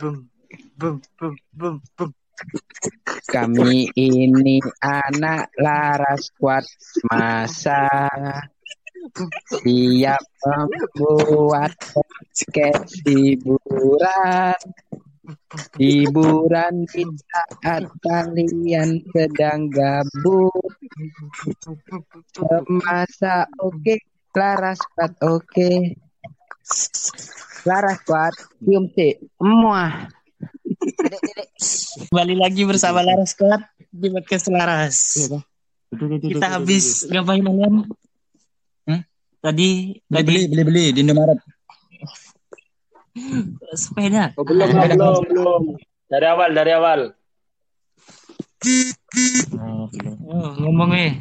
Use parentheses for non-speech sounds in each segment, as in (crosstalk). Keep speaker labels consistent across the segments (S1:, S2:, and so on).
S1: Bum, bum, bum, bum, bum.
S2: Kami ini anak laras kuat masa siap membuat podcast hiburan. Hiburan di saat kalian sedang gabut. Masa oke, laras kuat oke. Laras kuat, cium sih. Muah.
S3: Kembali lagi bersama Laras Kuat di podcast Laras. Kita habis ngapain malam?
S4: Hmm?
S3: Tadi
S4: Beli
S3: tadi
S4: beli beli beli di Indomaret.
S3: sepeda.
S5: Oh, belum, belum, belum, belum. Dari awal, dari awal.
S3: Oh, ngomong eh.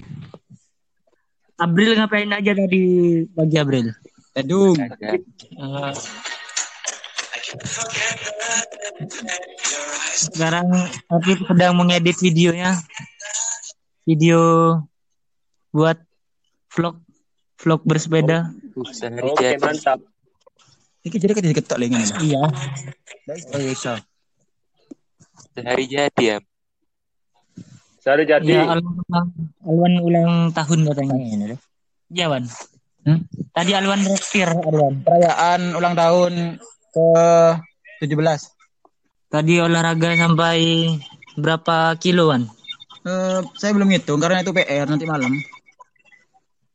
S3: April ngapain aja tadi pagi April? Eh, sekarang Apip sedang mengedit videonya. Video buat vlog vlog bersepeda.
S1: Sehari
S5: Oke,
S1: jadi.
S5: mantap.
S4: Iki jadi kan diketok lagi ini.
S3: Iya.
S4: Oh iya.
S1: Sehari jadi ya.
S5: Sehari jadi.
S3: Iya, Alwan, Alwan ulang tahun katanya. Iya, Wan.
S4: Hmm?
S3: Tadi Alwan rektir, Alwan.
S4: Perayaan ulang tahun ke 17.
S3: Tadi olahraga sampai berapa kiloan?
S4: Eh, saya belum ngitung karena itu PR nanti malam.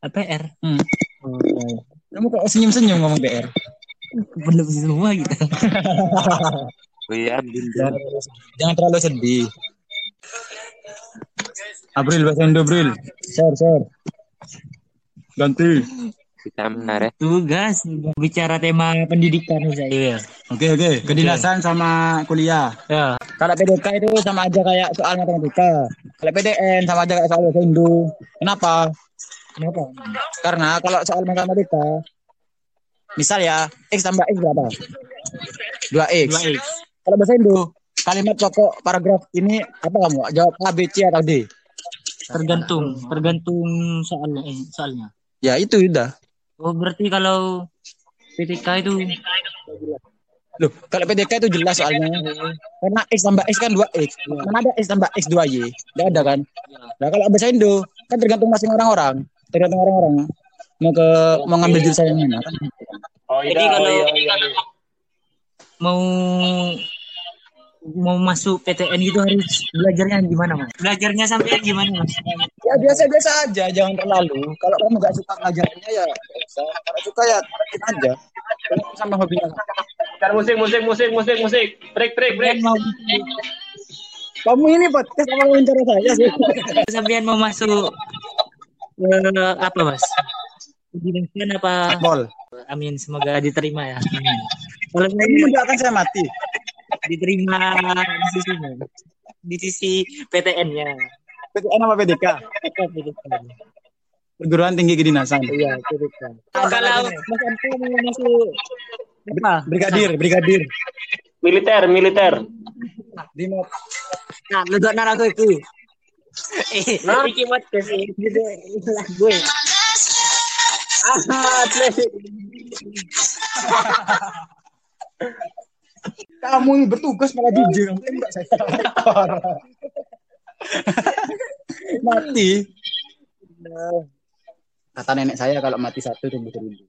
S3: APR.
S4: Hmm.
S3: Oh,
S4: Kamu kok senyum-senyum ngomong PR?
S3: belum semua gitu.
S1: Oh (laughs) iya.
S4: Jangan, jangan terlalu sedih. April bahasa Indo, April. Share, share. Ganti.
S1: Kita benar ya.
S3: Tugas bicara tema pendidikan saya.
S4: Oke, oke. Kedinasan sama kuliah.
S3: Ya.
S4: Kalau PDK itu sama aja kayak soal matematika. Kalau PDN sama aja kayak soal bahasa Indo. Kenapa?
S3: Kenapa?
S4: Karena kalau soal matematika, misal ya, X tambah X berapa? 2X.
S3: 2X.
S4: Kalau bahasa Indo, kalimat pokok paragraf ini apa kamu? Jawab A, B, C, atau D?
S3: Tergantung, tergantung soalnya. Eh, soalnya.
S4: Ya itu udah.
S3: Oh, berarti kalau PTK itu
S4: Loh, kalau PDK itu jelas soalnya. Karena X tambah X kan 2X. Mana ada X tambah X 2Y? Tidak ada kan? Nah, kalau bahasa Indo, kan tergantung masing orang-orang. Tergantung orang-orang. Mau ke mau ngambil jurusan yang mana. kan?
S5: Oh iya,
S3: Jadi kalau-
S5: oh, iya, iya, iya.
S3: mau mau masuk PTN itu harus belajarnya gimana mas? Belajarnya sampai gimana mas?
S4: Ya biasa-biasa aja, jangan terlalu. Kalau kamu nggak suka belajarnya ya nggak. Kalau suka ya terusin aja. Kalau sama hobinya.
S5: Cari musik, musik, musik, musik, musik. Break, break, break.
S3: Mau
S4: Kamu ini podcast apa wawancara saya sih?
S3: sampean mau masuk eh, apa mas? Pendidikan apa?
S4: Bol.
S3: Amin semoga diterima ya. Amin. Kalau saya
S4: Ini mendoakan saya mati.
S3: Diterima di sisi di sisi PTN-nya.
S4: PTN apa PDK? Perguruan Tinggi Kedinasan.
S3: Iya, PTN. Kalau Mas Anta mau masuk apa?
S4: Brigadir, brigadir.
S5: Militer, militer.
S4: Di mau
S3: Nah, lu gak itu. Eh, iki lah gue.
S5: Ah, please.
S4: Kamu ini bertugas malah jujur kamu tembak saya mati. Kata nenek saya kalau mati satu tunggu seribu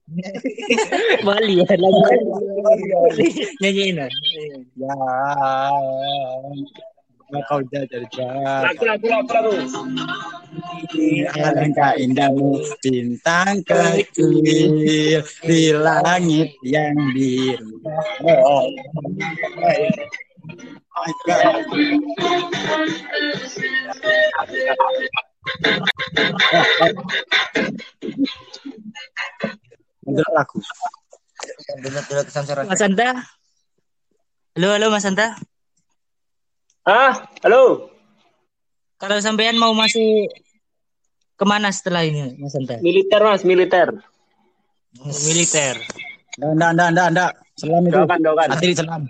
S3: Bali ya lagi. Nyanyiin
S4: ya. Nah, kau jajar
S5: Lagu, lagu, lagu, lagu.
S4: alangkah indahmu bintang kecil di langit yang biru oh. Enggak laku.
S3: Mas Anta. Halo, halo Mas Anta.
S5: Ah, halo.
S3: Kalau sampean mau masuk ke mana setelah ini, Mas Anta?
S5: Militer, mas, militer.
S3: Militer.
S4: Enggak, enggak, enggak, enggak. Selam itu.
S5: Doakan, doakan.
S4: Atili selam.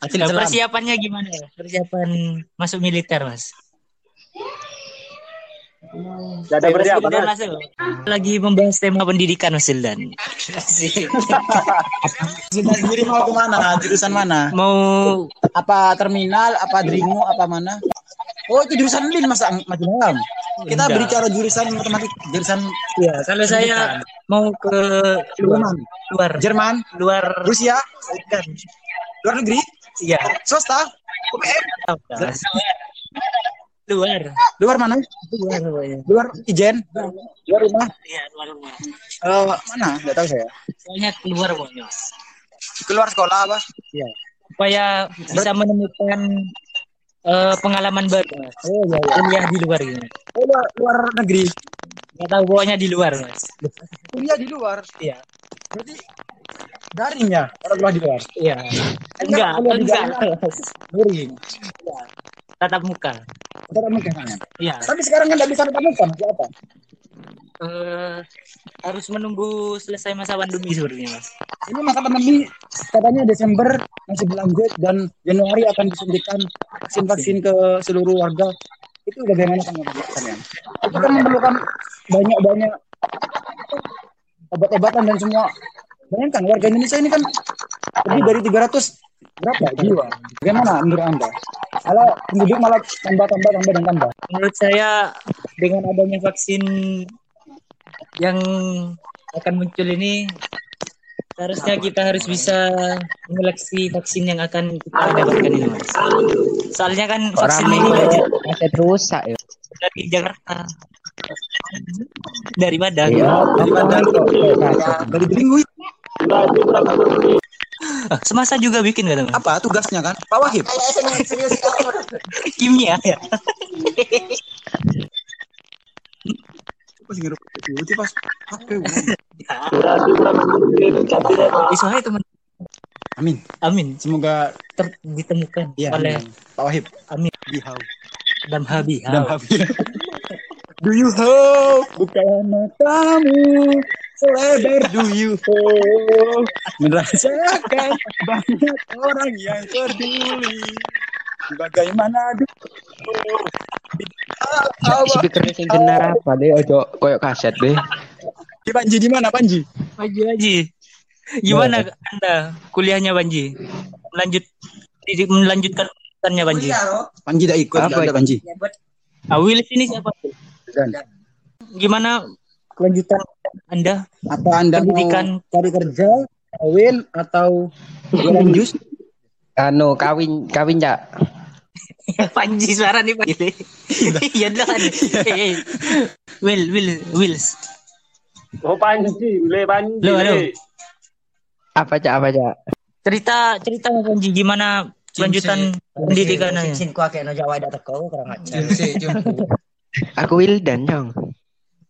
S4: Atili
S3: Nah,
S4: selam.
S3: persiapannya gimana? Persiapan masuk militer, Mas?
S5: Gak ada berarti apa?
S3: Mas Wildan masuk. Lagi membahas tema pendidikan Mas Wildan. Asik. (laughs)
S4: Sudah sendiri mau ke mana? Jurusan mana?
S3: Mau
S4: Apa terminal? Apa dringo? Apa mana? Oh itu jurusan lin mas Mas Ilham. Kita
S3: Enggak.
S4: berbicara jurusan matematik, jurusan
S3: ya kalau saya mau ke luar
S4: Jerman,
S3: luar
S4: Jerman,
S3: luar
S4: Rusia,
S3: bukan.
S4: luar negeri,
S3: Iya.
S4: swasta,
S3: Luar.
S4: luar mana?
S3: Luar.
S4: Luar Ijen, luar rumah.
S3: Iya, luar rumah.
S4: Eh, mana? Nggak tahu saya.
S3: Soalnya keluar pokoknya.
S4: Keluar sekolah apa?
S3: Supaya bisa menemukan eh, pengalaman baru. Mas.
S4: Oh iya iya.
S3: Kuliah di luar gitu.
S4: Oh, luar, luar negeri.
S3: Nggak tahu pokoknya di luar, Mas.
S4: Kuliah di luar.
S3: Iya.
S4: Berarti daring ya kalau kuliah di luar.
S3: Iya. Enggak, enggak.
S4: Daring.
S3: Tatap muka.
S4: Tatap muka kan?
S3: Iya.
S4: Tapi sekarang kan nggak bisa tatap muka. Masih apa?
S3: Eh, harus menunggu selesai masa pandemi sebenarnya, Mas.
S4: Ini masa pandemi katanya Desember masih berlanjut dan Januari akan disuntikan vaksin-vaksin ke seluruh warga. Itu bagaimana tanggapan kalian? Itu kan memerlukan banyak-banyak obat-obatan dan semua. Bayangkan warga Indonesia ini kan lebih dari 300 berapa jiwa? Bagaimana menurut Anda? Kalau penduduk malah tambah-tambah tambah dan tambah.
S3: Menurut saya dengan adanya vaksin yang akan muncul ini seharusnya kita harus bisa menyeleksi vaksin yang akan kita dapatkan ini mas. Soalnya kan vaksin ini
S2: aset rusak ya.
S3: dari Jakarta, dari Padang.
S2: Iya, kok kaset.
S4: Dari Belinggu
S3: Ah, (laughs) Semasa juga bikin kan
S4: apa tugasnya kan? Pak Wahib.
S3: Kimia ya.
S4: Pas ngirup itu pas apa?
S3: Iswahai teman.
S4: Amin.
S3: Amin.
S4: Semoga
S3: Ter- ditemukan
S4: ya
S3: oleh
S4: Pak Wahib.
S3: Amin.
S4: Bihau.
S3: Damhabi.
S4: Dan Habib. (laughs) Do you hope buka matamu selebar do you (laughs) merasakan banyak orang yang peduli bagaimana
S2: Speakernya sing benar apa deh ojo koyo kaset deh.
S4: di Panji di mana Panji
S3: Panji Haji. Gimana Anda kuliahnya Panji? Melanjut melanjutkan pendidikannya Panji.
S4: Panji tidak ikut
S2: Apa?
S4: Panji
S3: Ah, Willis ini siapa?
S4: Dan
S3: Gimana kelanjutan Anda
S4: apa anda mau
S3: pendidikan
S4: cari kerja kawin atau jualan jus
S2: Anu kawin kawin ya. (laughs)
S3: Panji suara nih Panji. (laughs) Iya dah. Eh, eh. Will, Will, Wills.
S5: Oh Panji, le Panji. Le.
S2: Apa cak apa cak?
S3: Cerita cerita Panji gimana kelanjutan pendidikannya?
S6: Sin kuah kayak no Jawa ada teko kurang ajar.
S2: Aku Wildan jong.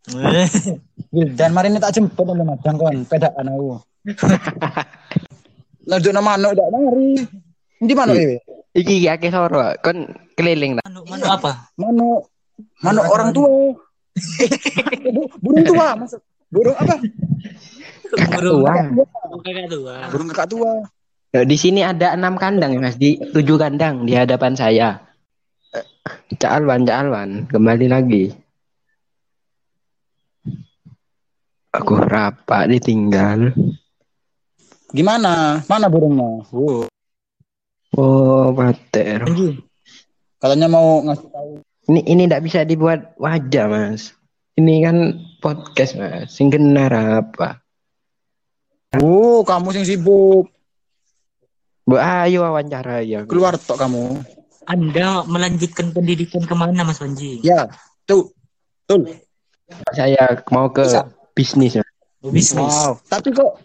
S2: (laughs)
S4: dan mari ini tak jemput oleh madang kon pedaan aku (laughs) lanjut nama anu tidak mari di mana ini
S2: Iki iki akeh soro kon keliling lah.
S3: Manu, manu apa?
S4: Mano, mano orang tua. Bu- (laughs) burung tua, maksud burung apa?
S2: Kakak
S3: Burung
S2: tua.
S3: kakak tua.
S4: Burung kakak tua.
S2: Di sini ada enam kandang mas di tujuh kandang di hadapan saya. Eh, Cak Alwan, Cak Alwan, kembali lagi. Aku rapat ditinggal.
S4: Gimana? Mana burungnya? Oh,
S2: Oh, pater.
S4: Katanya mau ngasih tahu.
S2: Ini ini tidak bisa dibuat wajah mas. Ini kan podcast mas. Sing benar apa?
S4: Oh, kamu sing sibuk.
S2: Bu ayo wawancara ya.
S4: Keluar tok kamu.
S3: Anda melanjutkan pendidikan ke mana Mas Panji?
S4: Ya, tuh. Tuh.
S2: Saya mau ke
S4: Bisa.
S2: Bisnis. Mas.
S3: Oh, bisnis.
S4: Wow. Tapi kok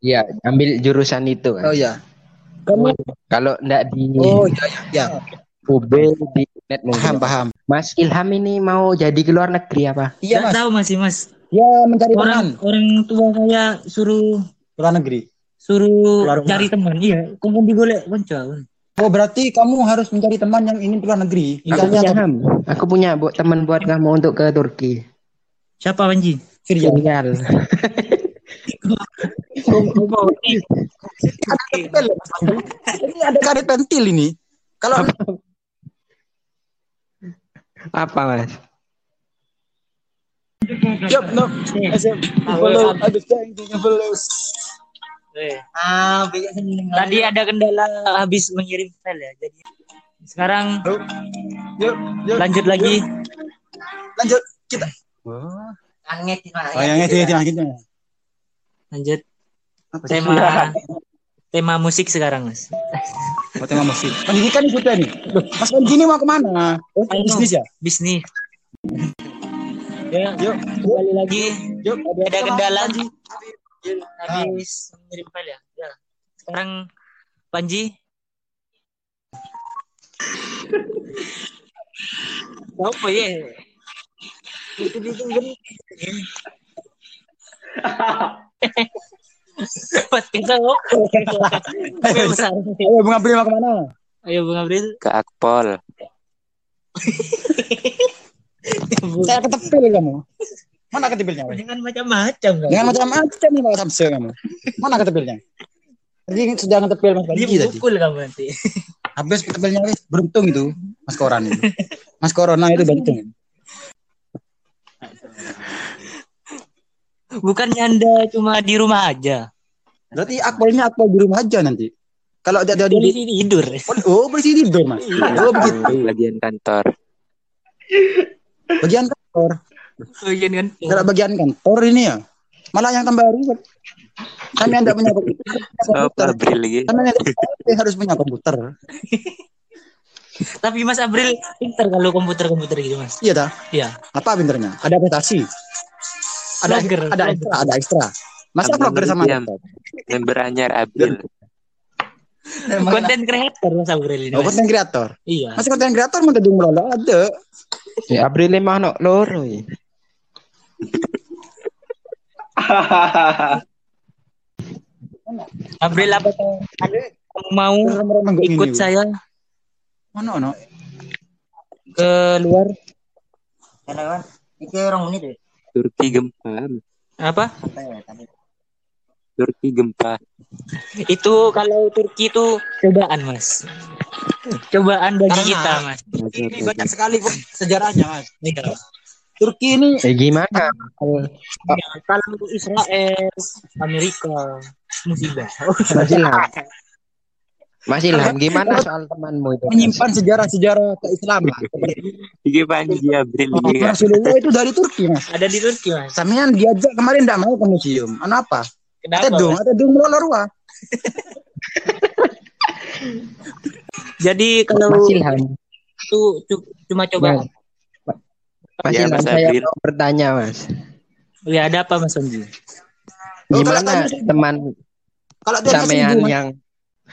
S2: Iya, ambil jurusan itu
S4: oh
S2: kan.
S4: ya.
S3: Kamu
S2: Kalau ndak di
S4: Oh, ya ya. ya.
S2: UB di net mungkin.
S4: Paham, paham.
S2: Mas Ilham ini mau jadi ke luar negeri apa?
S4: Iya, Mas.
S3: tahu masih Mas.
S4: Ya, mencari teman
S3: Orang orang tua saya suruh
S4: luar negeri.
S3: suruh
S4: rumah.
S3: cari teman. Iya, kamu digolek konco.
S4: Oh, berarti kamu harus mencari teman yang ingin keluar negeri.
S2: Aku punya Ham. Aku punya bu teman buat kamu untuk ke Turki.
S3: Siapa Panji? Oh, ini.
S4: Ada karet pentil ini. Kalau
S2: Apa mas?
S4: Yup, no. Follow, ada follow.
S3: Eh,
S6: Ah.
S3: Tadi ada kendala habis mengirim file ya. Jadi sekarang
S4: Yuk, yuk.
S3: lanjut lagi.
S4: Lanjut kita.
S6: Anget gimana?
S4: Oh, yang itu gitu.
S3: Lanjut
S4: Apa
S3: tema tema musik sekarang, Mas.
S4: Oh, tema musik. Pendidikan kita nih. Loh, Mas Panji ini mau ke mana? Oh,
S3: Ayo.
S4: bisnis ya?
S3: Bisnis. Ya,
S4: Yuk,
S3: kembali lagi.
S4: yuk.
S3: Ada kendala.
S4: Panji.
S3: Habis mengirim file ya. ya. Sekarang Panji. Apa ya? Itu itu kita kok. Ayo,
S4: Bung April mau ke mana?
S3: Ayo Bung April.
S1: Ke Akpol.
S4: Saya ketepil kamu. Mana ketepilnya?
S3: Jangan macam-macam kan.
S4: Dengan macam-macam nih Pak kamu. Mana ketepilnya? Tadi sudah ketepil Mas Panji
S3: Dia
S4: tadi.
S3: pukul kamu nanti.
S4: Habis ketepilnya beruntung itu Mas Koran itu. Mas Corona itu beruntung.
S3: Bukannya Anda cuma di rumah aja.
S4: Berarti akpolnya akpol di rumah aja nanti. Kalau tidak ada di
S3: Polisi tidur.
S4: Oh, bersih tidur, Mas. Oh, begitu.
S1: Bagian kantor.
S4: Bagian kantor.
S3: Oh iya kan.
S4: Kalau bagian kantor ini ya. Malah yang tambah ribet. Kami anda punya komputer.
S1: Oh.
S4: Kami anda harus punya komputer. (laughs)
S3: Tapi Mas April pintar kalau komputer-komputer gitu Mas.
S4: Iya dah.
S3: Iya.
S4: Apa pinternya? Ada aplikasi. Ada
S3: Vlogger,
S4: ada ekstra, ada ekstra. Masa vlogger sama?
S1: Member anyar April.
S3: Konten kreator Mas April ini.
S4: Oh,
S3: Mas.
S4: konten kreator.
S3: Iya.
S4: Masih konten kreator mau tadi melolo ada.
S2: Ya April mah no loro. ya.
S3: April apa kamu mau ikut saya
S4: Mana ono?
S3: ke luar
S6: Karena kan itu orang menit deh.
S1: Turki gempa.
S3: apa?
S6: Apa ya tadi?
S1: Turki gempa.
S3: Itu kalau Turki itu cobaan Mas. Cobaan bagi
S4: Karena-
S3: kita Mas.
S4: Ini banyak sekali sejarahnya, Mas.
S3: Iya.
S4: Turki ini
S2: Eh gimana?
S3: Ya, kalau Israel, Amerika, musibah.
S2: Mas (laughs) Ilham. Mas Ilham, gimana soal temanmu itu?
S4: Menyimpan sejarah-sejarah keislaman.
S1: Iki Panji
S4: Oh,
S1: lagi kan.
S4: Rasulullah itu dari Turki, Mas.
S3: Ada di Turki Mas.
S4: Samian diajak kemarin enggak mau ke museum. Kenapa?
S3: Kenapa?
S4: Tedung,
S3: Mas?
S4: tedung melolo ruah. (laughs)
S3: Jadi kalau
S2: Mas Ilham,
S3: itu cu- cuma cobaan.
S2: Mas
S1: Ya,
S2: Ilham,
S1: Mas
S2: saya mau bertanya, Mas.
S3: Ya ada apa Mas?
S4: Oh, kalau
S2: Gimana teman
S4: Kalau
S2: sampean yang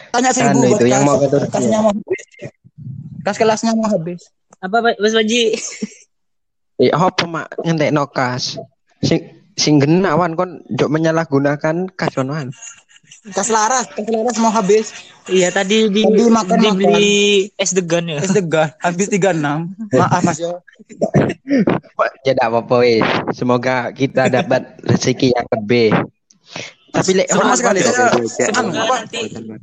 S4: tanya seribu buat
S2: itu yang
S4: kas-
S2: mau ke Turki.
S4: kasnya mau habis. Kas kelasnya mau habis.
S3: Apa Pak- Mas Panji?
S2: eh apa mak ngentek nokas? Sing sing genawan kon jok menyalahgunakan kasonan.
S4: Kas laras, kas laras mau habis.
S3: Iya tadi di
S4: Tadi makan-
S3: dibeli es degan ya.
S4: Es degan, habis 36. Maaf Mas yo.
S2: Jadi apa-apa wis. Semoga kita dapat rezeki yang lebih. Tapi lek
S4: Sama
S2: hormat
S4: sekali, saya-?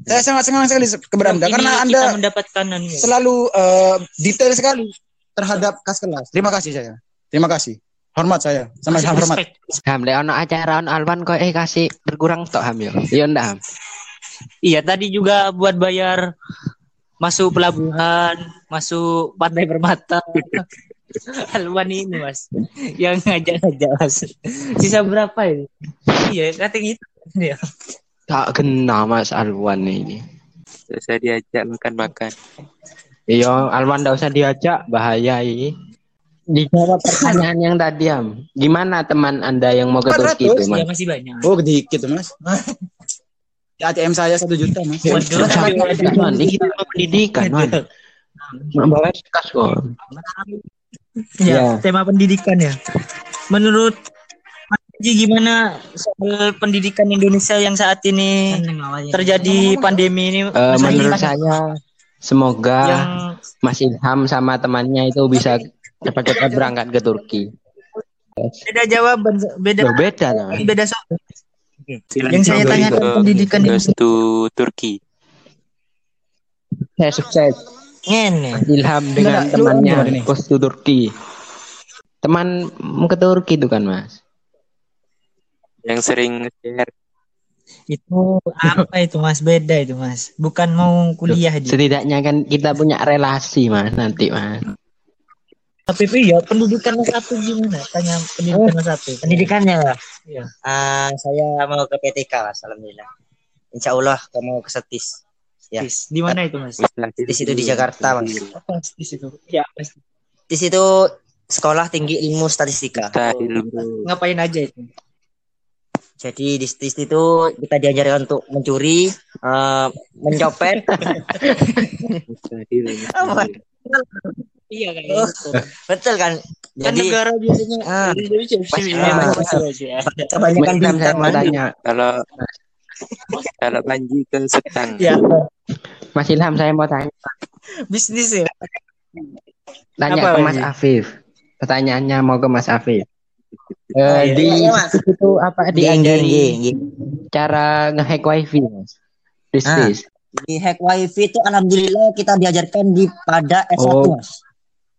S4: Saya sangat senang sekali kepada Anda karena
S3: kita
S4: Anda
S3: mendapatkan
S4: selalu eh, detail sekali terhadap kas kelas. Terima kasih saya. Terima kasih. Hormat saya. Sama sama hormat.
S2: Ham lek ono acara on Alwan kok eh kasih berkurang tok ham yo. Iya ndak ham.
S3: Iya tadi juga buat bayar masuk pelabuhan, masuk pantai permata. (laughs) Alwan ini mas, yang ngajak-ngajak mas. Sisa berapa ini? Iya katanya itu. Ya.
S2: Tak kena Mas Alwan ini.
S1: Saya diajak makan-makan.
S2: Iya, Alwan ndak usah diajak, bahaya ini. Dijawab pertanyaan yang tadi, Am. Gimana teman Anda yang mau ke
S4: 400?
S2: Turki itu, Mas?
S3: Ya masih banyak.
S4: Oh, dikit mas. Ya, ATM saya satu juta mas.
S3: Waduh,
S2: Man, ini kita mau pendidikan, Man. Mak bawa kas kok.
S3: Ya,
S2: Ya.
S3: tema pendidikan ya. Menurut Haji gimana soal pendidikan Indonesia yang saat ini terjadi pandemi ini? Haji?
S2: menurut saya semoga
S3: yang
S2: Mas Ilham sama temannya itu bisa cepat-cepat berangkat ke Turki.
S3: beda jawaban, beda
S2: Loh, beda lah.
S3: beda soal.
S1: Silakan
S3: Yang saya
S1: ke-
S3: tanyakan
S1: ke-
S3: pendidikan di
S1: Goes to Turki.
S2: Saya sukses
S3: Ngene.
S2: Ilham dengan
S4: Enggak, lu
S2: temannya to Turki. Teman ke Turki itu kan, Mas.
S1: Yang sering share.
S3: Itu apa itu Mas? Beda itu Mas. Bukan mau kuliah dia.
S2: Setidaknya kan kita punya relasi, Mas, nanti, Mas.
S3: Tapi itu ya pendidikan mas satu gimana? Tanya pendidikan mas satu.
S6: Pendidikannya lah.
S3: Iya.
S6: Ah, saya mau ke PTK mas, alhamdulillah. Insya Allah kamu ke Setis. Ya.
S3: Di mana itu mas?
S6: Di situ di Jakarta mas.
S3: Apa di situ? Ya pasti.
S6: Di situ sekolah tinggi ilmu statistika.
S3: Ngapain aja itu?
S6: Jadi di Setis itu kita diajarkan untuk mencuri, eh, mencopet.
S3: Iya kan.
S6: Oh, Betul kan?
S3: Kan
S6: Jadi
S3: negara biasanya
S6: ah, ah,
S3: ya.
S6: kebanyakan bintang.
S1: Kalau kalau Panji ke Setang.
S3: Ya,
S2: Mas Ilham, saya mau tanya.
S3: bisnis ya.
S2: Tanya
S3: Apa,
S2: ke
S3: Mas?
S2: Mas Afif. Pertanyaannya mau ke Mas Afif. Eh,
S3: iya.
S2: di
S6: Iya, Mas.
S2: itu apa diajari
S6: nggih.
S2: cara ngehack wifi, Mas? Di
S6: Ah. Di hack wifi itu alhamdulillah kita diajarkan di pada S1
S2: Oh.
S6: mas.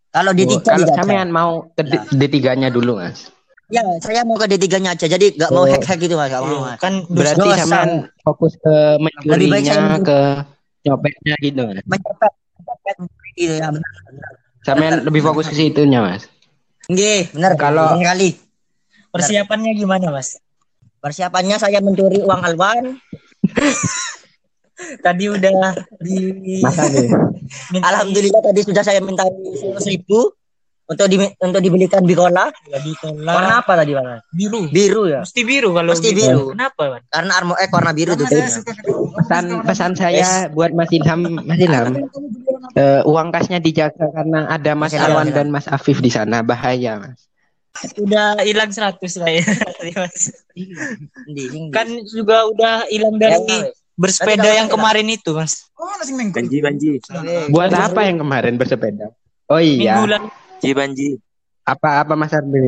S6: Kalau di
S2: Oh,
S6: tiga
S2: kalau sampean mau ke D- D3-nya dulu, Mas.
S6: Ya, saya mau ke D3-nya aja. Jadi nggak mau
S2: Oh.
S6: hack-hack gitu mas. Nggak mau
S3: Iya,
S6: mas.
S3: Kan
S2: Berarti sampean fokus ke mencurinya,
S6: mencuri.
S2: ke nyopetnya gitu, Mas.
S6: Mencopet, mencopet gitu ya benar.
S2: Sampean lebih fokus ke situnya, Mas.
S6: Nggih, benar.
S2: Kalau-
S6: sekali.
S3: Persiapannya gimana mas?
S6: Persiapannya saya mencuri uang alwan. (laughs)
S3: Tadi udah di minta
S6: Alhamdulillah tadi sudah saya minta seratus ribu untuk di, untuk dibelikan bikola.
S3: ya, di
S6: Warna apa tadi warna?
S3: biru.
S6: Biru ya.
S3: Mesti biru kalau
S6: Mesti
S3: gitu.
S6: biru.
S3: Kenapa, Mas?
S6: Karena armoek warna biru tuh.
S2: Pesan pesan saya buat Mas Ilham, Mas Ilham. (laughs) eh, uang kasnya dijaga karena ada Mas Alwan dan Mas Afif di sana bahaya, Mas.
S3: Udah hilang 100 lah ya. (laughs) Mas.
S6: Kan
S3: juga udah hilang dari bersepeda yang kemarin itu, Mas.
S1: Panji, Panji.
S2: Buat apa yang kemarin bersepeda? Oh
S3: Minggu
S2: iya,
S3: lalu
S1: Panji, Panji.
S2: apa apa Mas Arbil?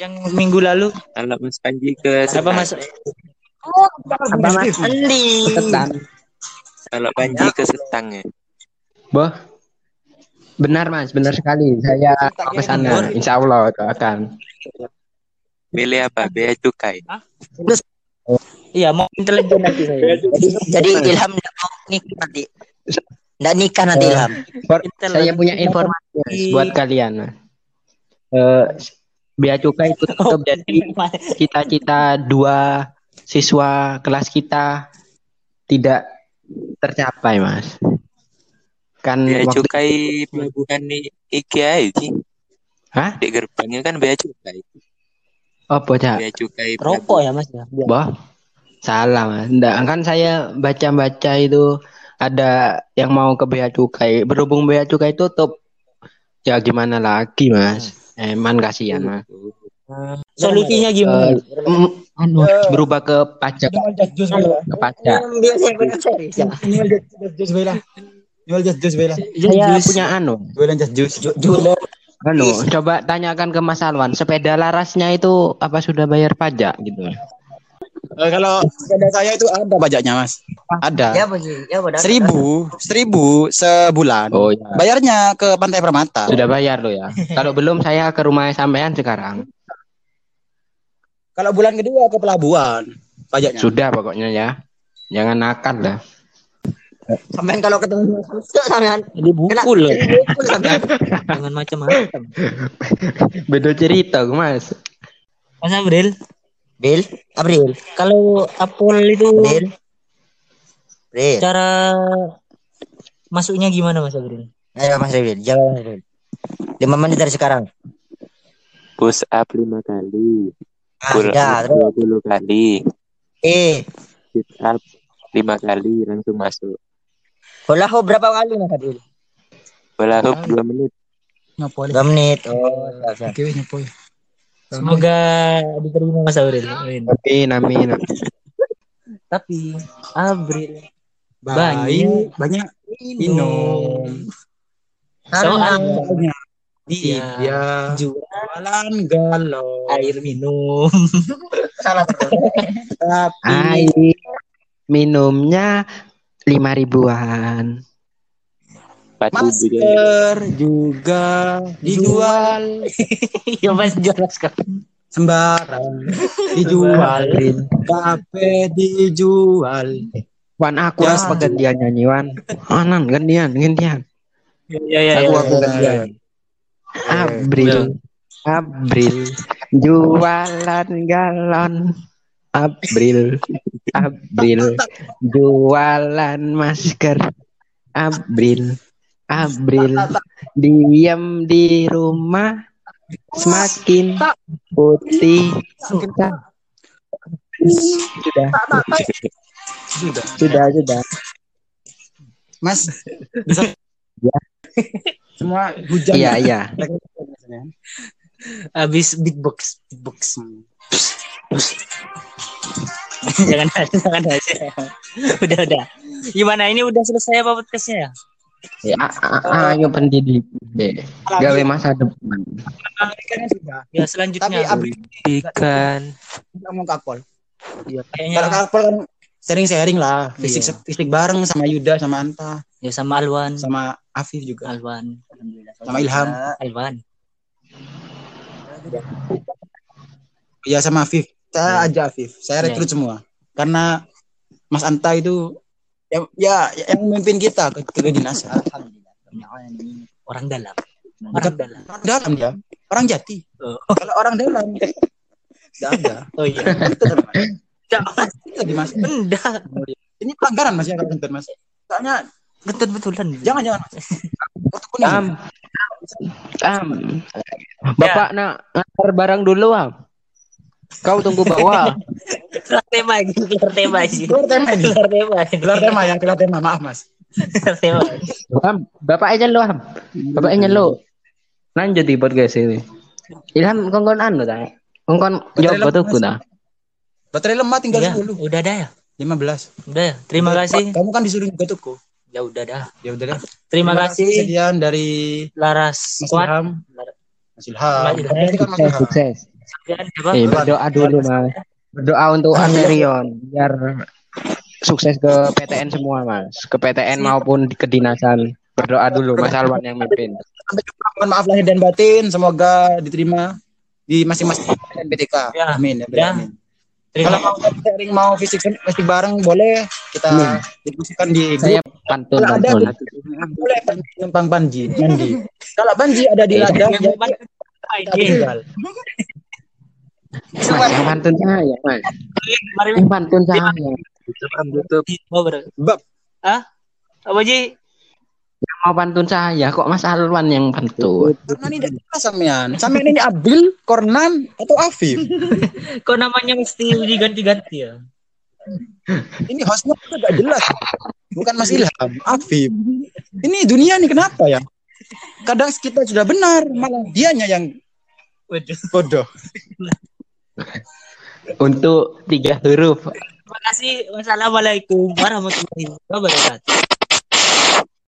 S3: yang minggu lalu
S1: Kalau Mas Panji ke
S3: apa. Mas?
S2: Apa Mas?
S1: Kalau Panji ke Setang ya.
S2: Boh. Benar Mas, benar sekali. Saya ke sana, insya Allah itu akan.
S1: Milih apa? Bea cukai.
S3: Iya, mau intelijen nanti saya.
S6: Jadi Ilham nggak mau nikah nanti. Nggak nikah nanti
S2: Eh,
S6: Ilham.
S2: Saya punya informasi Mas, buat kalian. Eh, bea cukai itu tetap jadi cita-cita dua siswa kelas kita tidak tercapai, Mas. Kan
S1: Bea
S2: waktu
S1: cukai pelabuhan di IKEA itu.
S2: Hah?
S1: Di gerbangnya kan bea cukai.
S2: oh bocah,
S1: Bea cukai
S3: Rokok ya, Mas ya.
S2: Boh. Salah, Mas. Nggak, kan saya baca-baca itu ada yang mau ke bea cukai. Berhubung bea cukai tutup, ya gimana lagi, Mas? Eman kasihan, Mas.
S3: Solusinya gimana?
S2: Eh, mm, anu, berubah ke pajak, ke pajak.
S6: Saya benar serius. ya.
S2: Saya punya anu,
S6: Jualan
S2: anu, coba tanyakan ke Mas Alwan, sepeda larasnya itu apa sudah bayar pajak gitu?
S4: Eh, kalau sepeda saya itu ada pajaknya mas. Ada.
S6: Ya begini, ya benar.
S4: Seribu, seribu sebulan.
S2: Oh ya,
S4: Bayarnya ke Pantai Permata.
S2: sudah bayar lo ya. Kalau belum saya ke rumah sampean sekarang.
S4: Kalau bulan kedua ke pelabuhan pajaknya.
S2: Sudah pokoknya ya. Jangan nakal lah.
S6: Sampean kalau ketemu sampean.
S3: Jadi bukul loh.
S6: Bukul sampean.
S3: Jangan macam-macam.
S2: Beda cerita, Mas.
S3: Mas Abril,
S6: Bil, April,
S3: kalau Apple itu
S6: April. April.
S3: cara masuknya gimana Mas Abril?
S6: Ayo Mas April, jawab Mas April. Lima menit dari sekarang.
S1: push up lima kali. Pull
S6: Ada,
S1: up
S6: terus.
S1: 20 kali.
S6: Eh,
S1: Sit up lima kali langsung masuk.
S6: Bola hop berapa kali Mas April?
S1: Bola hoop dua menit.
S6: Dua menit. Oh, siap, siap.
S3: Semoga diterima Mas Abril. Amin.
S2: Amin, amin.
S3: Tapi Abril
S4: Baik, banyak minum.
S3: Soalnya
S4: Dia
S3: dia jual
S4: jualan galon.
S3: air minum.
S6: Salah. (laughs)
S4: Tapi
S2: Air minumnya lima ribuan.
S4: Masker juga dijual (laughs)
S3: Ya mas jelas kan.
S4: sembarang (laughs) dijual kafe dijual
S2: Wan aku
S4: Ya,
S2: apa gantian nyanyi Wan? Anan gantian gantian.
S3: Ya ya
S2: Aku
S3: ya.
S2: aku gantian. April April jualan galon April April jualan masker. April April diam di rumah semakin putih. Sudah.
S4: Sudah
S2: sudah. Sudah
S4: mas
S2: Ya.
S4: semua hujan
S2: iya iya.
S3: Habis beatbox, beatbox. (laughs) jangan jangan aja. (laughs) udah udah. Gimana ini udah selesai apa podcastnya ya?
S2: ya a- ayo pendidik deh gawe masa depan
S3: Ya
S4: tapi
S3: selanjutnya.
S4: abis
S1: Ikan.
S4: kita mau kapol
S3: kayaknya
S4: kalau kapol kan sering sharing lah fisik
S3: Iya.
S4: fisik bareng sama Yuda sama Anta
S3: ya sama Alwan,
S4: sama Afif juga
S3: Alwan,
S4: sama Ilham
S3: Alwan.
S4: ya sama Afif saya aja Afif. Saya
S3: Iya.
S4: rekrut semua. Karena Mas Anta itu ya, ya yang memimpin kita ke, ke kedinasan
S3: Orang dalam. Orang dalam.
S4: orang dalam dia orang jati.
S3: Oh.
S4: kalau orang dalam tidak ada.
S3: Oh iya.
S4: Tuh, Mas. Lagi mas.
S3: Enggak.
S4: ini pelanggaran mas ya kalau kentut mas. Soalnya
S3: Betul betulan.
S4: jangan jangan mas.
S2: Am. Am. Bapak nak ngantar barang dulu am kau tunggu bawah
S3: Keluar tema lagi, keluar tema sih.
S4: keluar tema ini
S3: Keluar tema.
S4: keluar tema ya keluar tema maaf mas
S3: Keluar tema.
S2: bapak aja lu am bapak aja lu lanjut di podcast ini ilham kongkon anu ta kongkon jawab
S4: Betul,
S2: dah
S4: baterai lemah tinggal
S3: Ya,
S4: 10
S3: udah dah ya.
S4: 15
S3: Udah ya. Terima kasih.
S4: kamu kan disuruh juga tuh
S3: Ya udah dah.
S4: ya udah deh
S3: Terima kasih
S4: sekian dari
S3: Laras
S4: Mas
S3: Squad.
S4: Ilham Mas Ilham
S3: Mas Ilham.
S2: Sukses Eh berdoa dulu mas. Berdoa untuk Amerion biar sukses ke PTN semua mas. Ke PTN maupun di kedinasan. Berdoa dulu mas Alwan yang mimpin.
S4: Mohon maaf lahir dan batin. Semoga diterima di masing-masing BTK
S3: Ya.
S4: amin ya,
S3: Ya.
S4: amin.
S3: Terima
S4: kalau mau sharing mau fisik fisik bareng boleh. Kita
S2: Hmm.
S4: diskusikan di
S2: saya
S4: grup
S2: pantun
S4: kalau ada
S2: pantun (laughs)
S4: boleh numpang Banji kalau Banji ada di ladang ya kita tinggal
S2: mas yang pantun saya mas.
S3: Mari
S2: yang pantun saya
S1: Tutup.
S4: Bab.
S3: Ah? Apa Ji?
S2: yang mau pantun saya. Kok mas Alwan yang pantun?
S4: Karena ini tidak jelas sampean? Sampean ini Abil Kornan atau Afif? (laughs)
S3: Kok namanya mesti diganti-ganti ya?
S4: ini hostnya tuh gak jelas. Bukan Mas Ilham Afif. Ini dunia nih kenapa ya? Kadang kita sudah benar malah dianya yang
S3: Waduh.
S4: bodoh (laughs) (laughs)
S2: untuk tiga huruf
S3: Terima kasih. Wassalamualaikum warahmatullahi wabarakatuh.